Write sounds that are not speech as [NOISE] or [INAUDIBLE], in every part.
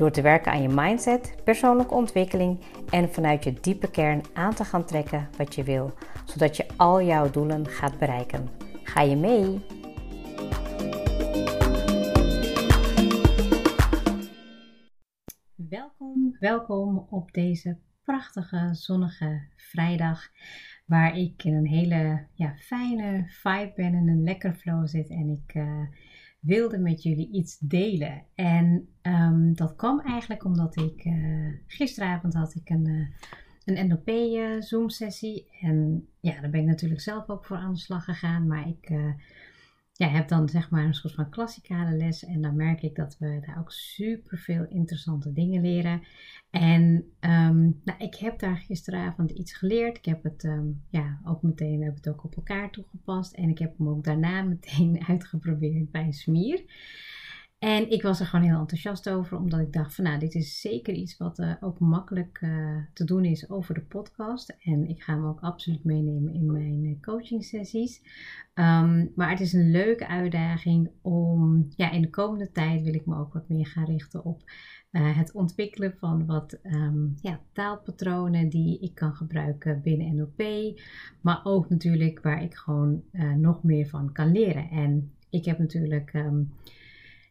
Door te werken aan je mindset, persoonlijke ontwikkeling en vanuit je diepe kern aan te gaan trekken wat je wil, zodat je al jouw doelen gaat bereiken. Ga je mee? Welkom, welkom op deze prachtige zonnige vrijdag. Waar ik in een hele ja, fijne vibe ben en een lekker flow zit. En ik uh, wilde met jullie iets delen. En um, dat kwam eigenlijk omdat ik uh, gisteravond had ik een, uh, een NLP Zoom sessie. En ja, daar ben ik natuurlijk zelf ook voor aan de slag gegaan. Maar ik ja, heb dan zeg maar een soort van klassikale les. En dan merk ik dat we daar ook super veel interessante dingen leren. En um, nou, ik heb daar gisteravond iets geleerd. Ik heb het um, ja, ook meteen, we hebben het ook op elkaar toegepast. En ik heb hem ook daarna [LAUGHS] meteen uitgeprobeerd bij Smier. En ik was er gewoon heel enthousiast over, omdat ik dacht van nou, dit is zeker iets wat uh, ook makkelijk uh, te doen is over de podcast. En ik ga hem ook absoluut meenemen in mijn uh, coaching sessies. Um, maar het is een leuke uitdaging om, ja, in de komende tijd wil ik me ook wat meer gaan richten op het ontwikkelen van wat um, ja, taalpatronen die ik kan gebruiken binnen NLP. Maar ook natuurlijk waar ik gewoon nog meer van kan leren. En ik heb natuurlijk... Um,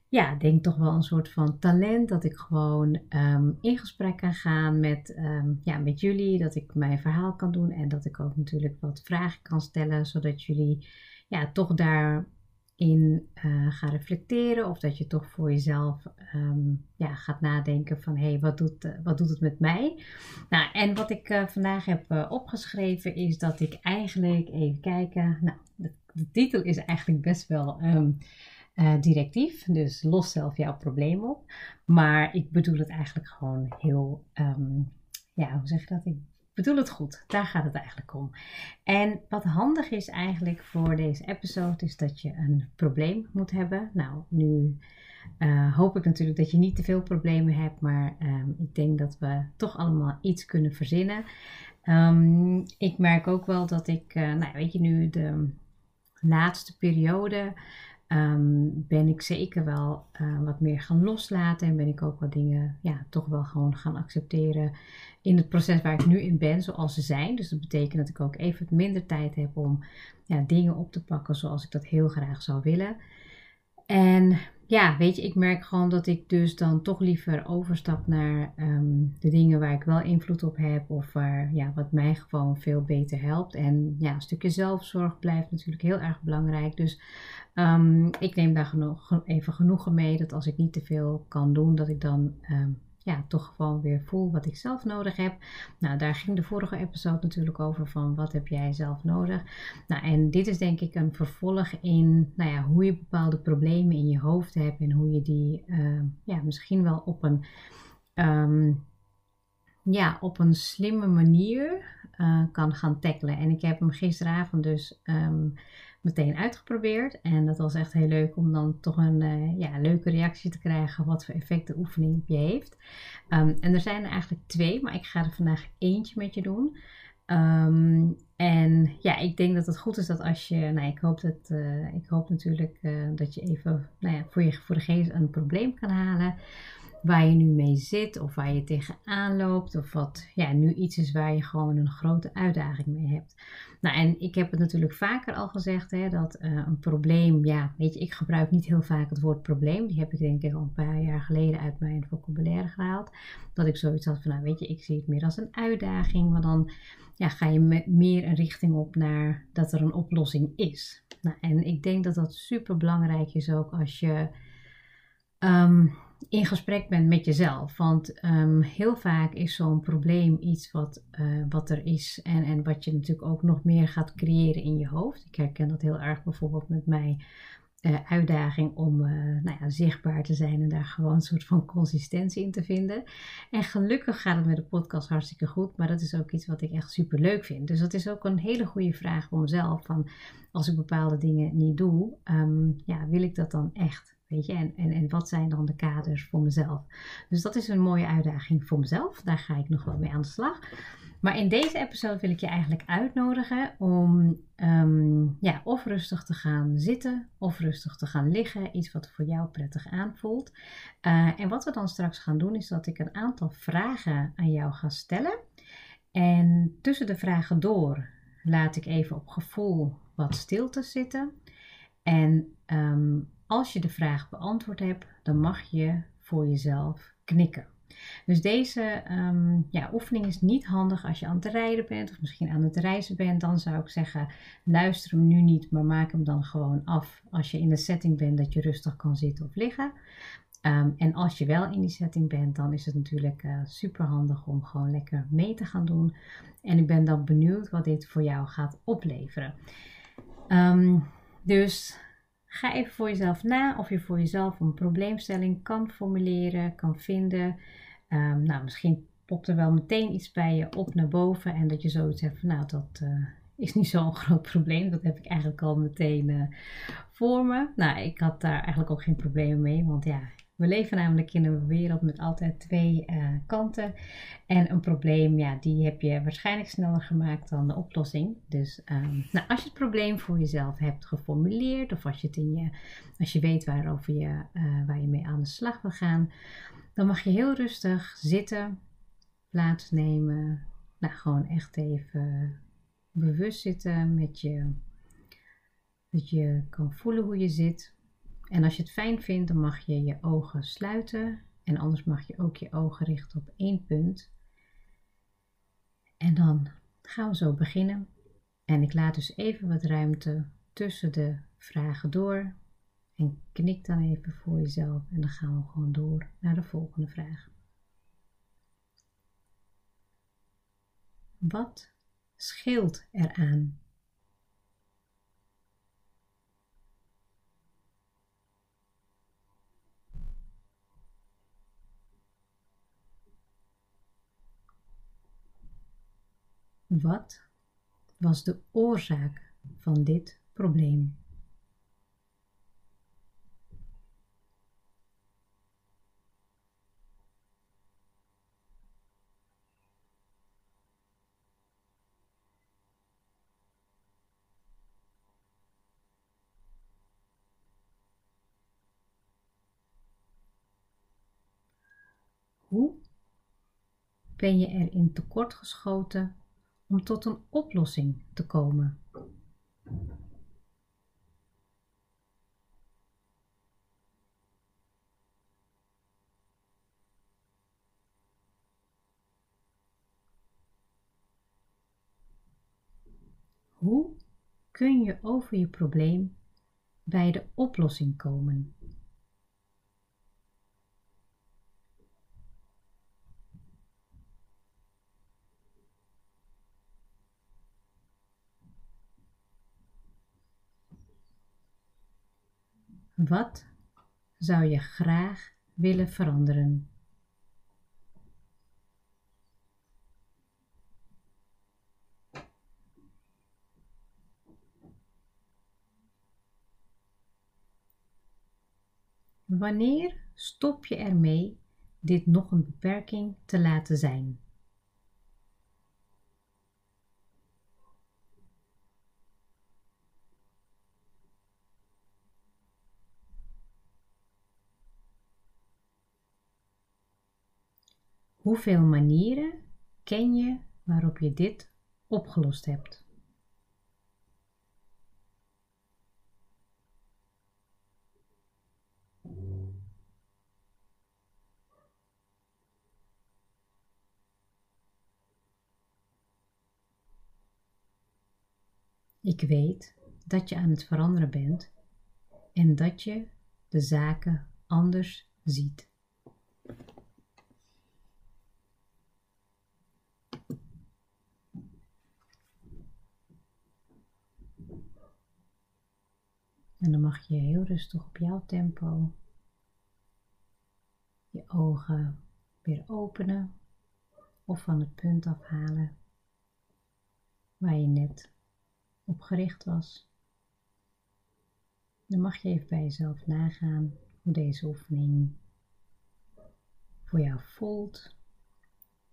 ja, denk toch wel een soort van talent. Dat ik gewoon um, in gesprek kan gaan met, um, ja, met jullie. Dat ik mijn verhaal kan doen. En dat ik ook natuurlijk wat vragen kan stellen. Zodat jullie ja, toch daarin uh, gaan reflecteren. Of dat je toch voor jezelf um, ja, gaat nadenken van... Hé, hey, wat, doet, uh, wat doet het met mij? Nou, en wat ik uh, vandaag heb opgeschreven is dat ik eigenlijk... Even kijken. Nou, de, de titel is eigenlijk best wel... Uh, directief. Dus los zelf jouw probleem op. Maar ik bedoel het eigenlijk gewoon heel, um, ja, hoe zeg je dat? Ik bedoel het goed. Daar gaat het eigenlijk om. En wat handig is eigenlijk voor deze episode is dat je een probleem moet hebben. Nou, nu uh, hoop ik natuurlijk dat je niet te veel problemen hebt, maar um, ik denk dat we toch allemaal iets kunnen verzinnen. Um, ik merk ook wel dat ik, uh, nou weet je, nu de laatste periode um, ben ik zeker wel uh, wat meer gaan loslaten en ben ik ook wat dingen ja, toch wel gewoon gaan accepteren in het proces waar ik nu in ben, zoals ze zijn. Dus dat betekent dat ik ook even minder tijd heb om ja, dingen op te pakken zoals ik dat heel graag zou willen. En ja, weet je, ik merk gewoon dat ik dus dan toch liever overstap naar um, de dingen waar ik wel invloed op heb of waar, ja, wat mij gewoon veel beter helpt. En ja, een stukje zelfzorg blijft natuurlijk heel erg belangrijk. Dus um, ik neem daar genoeg, even genoegen mee dat als ik niet te veel kan doen, dat ik dan um, ja, toch gewoon weer voel wat ik zelf nodig heb. Nou, daar ging de vorige episode natuurlijk over van wat heb jij zelf nodig. Nou, en dit is denk ik een vervolg in nou ja, hoe je bepaalde problemen in je hoofd hebt en hoe je die uh, ja, misschien wel op een, ja, op een slimme manier uh, kan gaan tackelen. En ik heb hem gisteravond dus meteen uitgeprobeerd. En dat was echt heel leuk om dan toch een uh, ja, leuke reactie te krijgen wat voor effect de oefening op je heeft. Um, en er zijn er eigenlijk twee, maar ik ga er vandaag eentje met je doen. Um, en ja, ik denk dat het goed is dat als je, nou ik hoop, dat, uh, ik hoop natuurlijk uh, dat je even nou ja, voor, je, voor de geest een probleem kan halen waar je nu mee zit of waar je tegenaan loopt of wat ja, nu iets is waar je gewoon een grote uitdaging mee hebt. Nou, en ik heb het natuurlijk vaker al gezegd, hè, dat uh, een probleem, ja, weet je, ik gebruik niet heel vaak het woord probleem. Die heb ik denk ik al een paar jaar geleden uit mijn vocabulaire gehaald. Dat ik zoiets had van, nou weet je, ik zie het meer als een uitdaging, maar dan ja, ga je meer een richting op naar dat er een oplossing is. Nou, en ik denk dat dat super belangrijk is ook als je... Um, in gesprek bent met jezelf. Want um, heel vaak is zo'n probleem iets wat, uh, wat er is en, en wat je natuurlijk ook nog meer gaat creëren in je hoofd. Ik herken dat heel erg bijvoorbeeld met mij uh, uitdaging om uh, nou ja, zichtbaar te zijn en daar gewoon een soort van consistentie in te vinden. En gelukkig gaat het met de podcast hartstikke goed, maar dat is ook iets wat ik echt super leuk vind. Dus dat is ook een hele goede vraag voor mezelf. Van als ik bepaalde dingen niet doe, um, ja, wil ik dat dan echt? Weet je, en, en, wat zijn dan de kaders voor mezelf? Dus dat is een mooie uitdaging voor mezelf. Daar ga ik nog wel mee aan de slag. Maar in deze episode wil ik je eigenlijk uitnodigen om um, ja, of rustig te gaan zitten of rustig te gaan liggen. Iets wat voor jou prettig aanvoelt. Uh, en wat we dan straks gaan doen is dat ik een aantal vragen aan jou ga stellen. En tussen de vragen door laat ik even op gevoel wat stilte zitten. En um, als je de vraag beantwoord hebt, dan mag je voor jezelf knikken. Dus deze um, ja, oefening is niet handig als je aan het rijden bent of misschien aan het reizen bent. Dan zou ik zeggen, luister hem nu niet, maar maak hem dan gewoon af als je in de setting bent dat je rustig kan zitten of liggen. Um, en als je wel in die setting bent, dan is het natuurlijk uh, super handig om gewoon lekker mee te gaan doen. En ik ben dan benieuwd wat dit voor jou gaat opleveren. Um, dus Ga even voor jezelf na of je voor jezelf een probleemstelling kan formuleren, kan vinden. Um, nou, misschien popt er wel meteen iets bij je op naar boven en dat je zoiets hebt van, nou, dat uh, is niet [LAUGHS] zo'n groot probleem. Dat heb ik eigenlijk al meteen uh, voor me. Nou, ik had daar eigenlijk ook geen problemen mee, want ja, we leven namelijk in een wereld met altijd twee uh, kanten. En een probleem, ja, die heb je waarschijnlijk sneller gemaakt dan de oplossing. Dus um, nou, als je het probleem voor jezelf hebt geformuleerd, of als je, het in je, als je weet waarover je, uh, waar je mee aan de slag wil gaan, dan mag je heel rustig zitten, plaatsnemen. Nou, gewoon echt even bewust zitten met je. Dat je kan voelen hoe je zit. En als je het fijn vindt, dan mag je je ogen sluiten. En anders mag je ook je ogen richten op één punt. En dan gaan we zo beginnen. En ik laat dus even wat ruimte tussen de vragen door. En knik dan even voor jezelf. En dan gaan we gewoon door naar de volgende vraag. Wat scheelt eraan Wat was de oorzaak van dit probleem? Hoe ben je er in tekort geschoten om tot een oplossing te komen. Hoe kun je over je probleem bij de oplossing komen? Wat zou je graag willen veranderen? Wanneer stop je ermee dit nog een beperking te laten zijn? Hoeveel manieren ken je waarop je dit opgelost hebt? Ik weet dat je aan het veranderen bent en dat je de zaken anders ziet. En dan mag je heel rustig op jouw tempo je ogen weer openen of van het punt afhalen waar je net op gericht was. Dan mag je even bij jezelf nagaan hoe deze oefening voor jou voelt.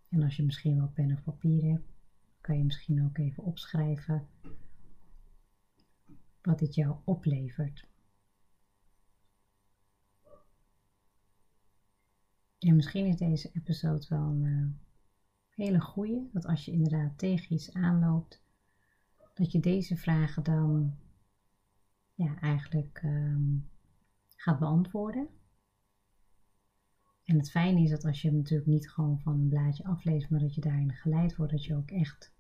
En als je misschien wel pen of papier hebt, kan je misschien ook even opschrijven wat dit jou oplevert. En misschien is deze episode wel een uh, hele goede, dat als je inderdaad tegen iets aanloopt, dat je deze vragen dan ja, eigenlijk um, gaat beantwoorden. En het fijne is dat als je hem natuurlijk niet gewoon van een blaadje afleest, maar dat je daarin geleid wordt, dat je ook echt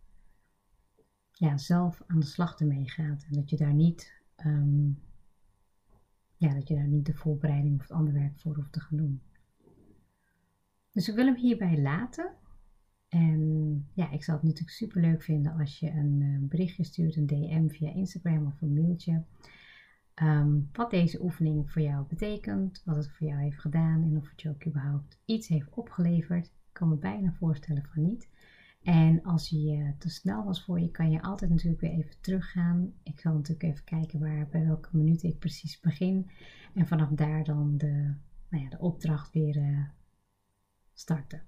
ja, zelf aan de slag ermee gaat. En dat je daar niet, um, ja, dat je daar niet de voorbereiding of het andere werk voor hoeft te gaan doen. Dus ik wil hem hierbij laten. En ja, ik zal het natuurlijk super leuk vinden als je een uh, berichtje stuurt, een DM via Instagram of een mailtje. Um, wat deze oefening voor jou betekent, wat het voor jou heeft gedaan en of het je ook überhaupt iets heeft opgeleverd. Ik kan me bijna voorstellen van niet. En als je te snel was voor je, kan je altijd natuurlijk weer even teruggaan. Ik zal natuurlijk even kijken waar, bij welke minuut ik precies begin. En vanaf daar dan de, nou ja, de opdracht weer uh, starten.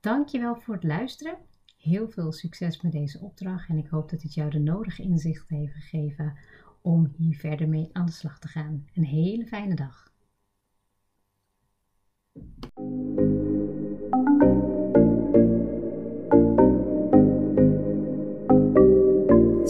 Dankjewel voor het luisteren. Heel veel succes met deze opdracht en ik hoop dat het jou de nodige inzichten heeft gegeven om hier verder mee aan de slag te gaan. Een hele fijne dag.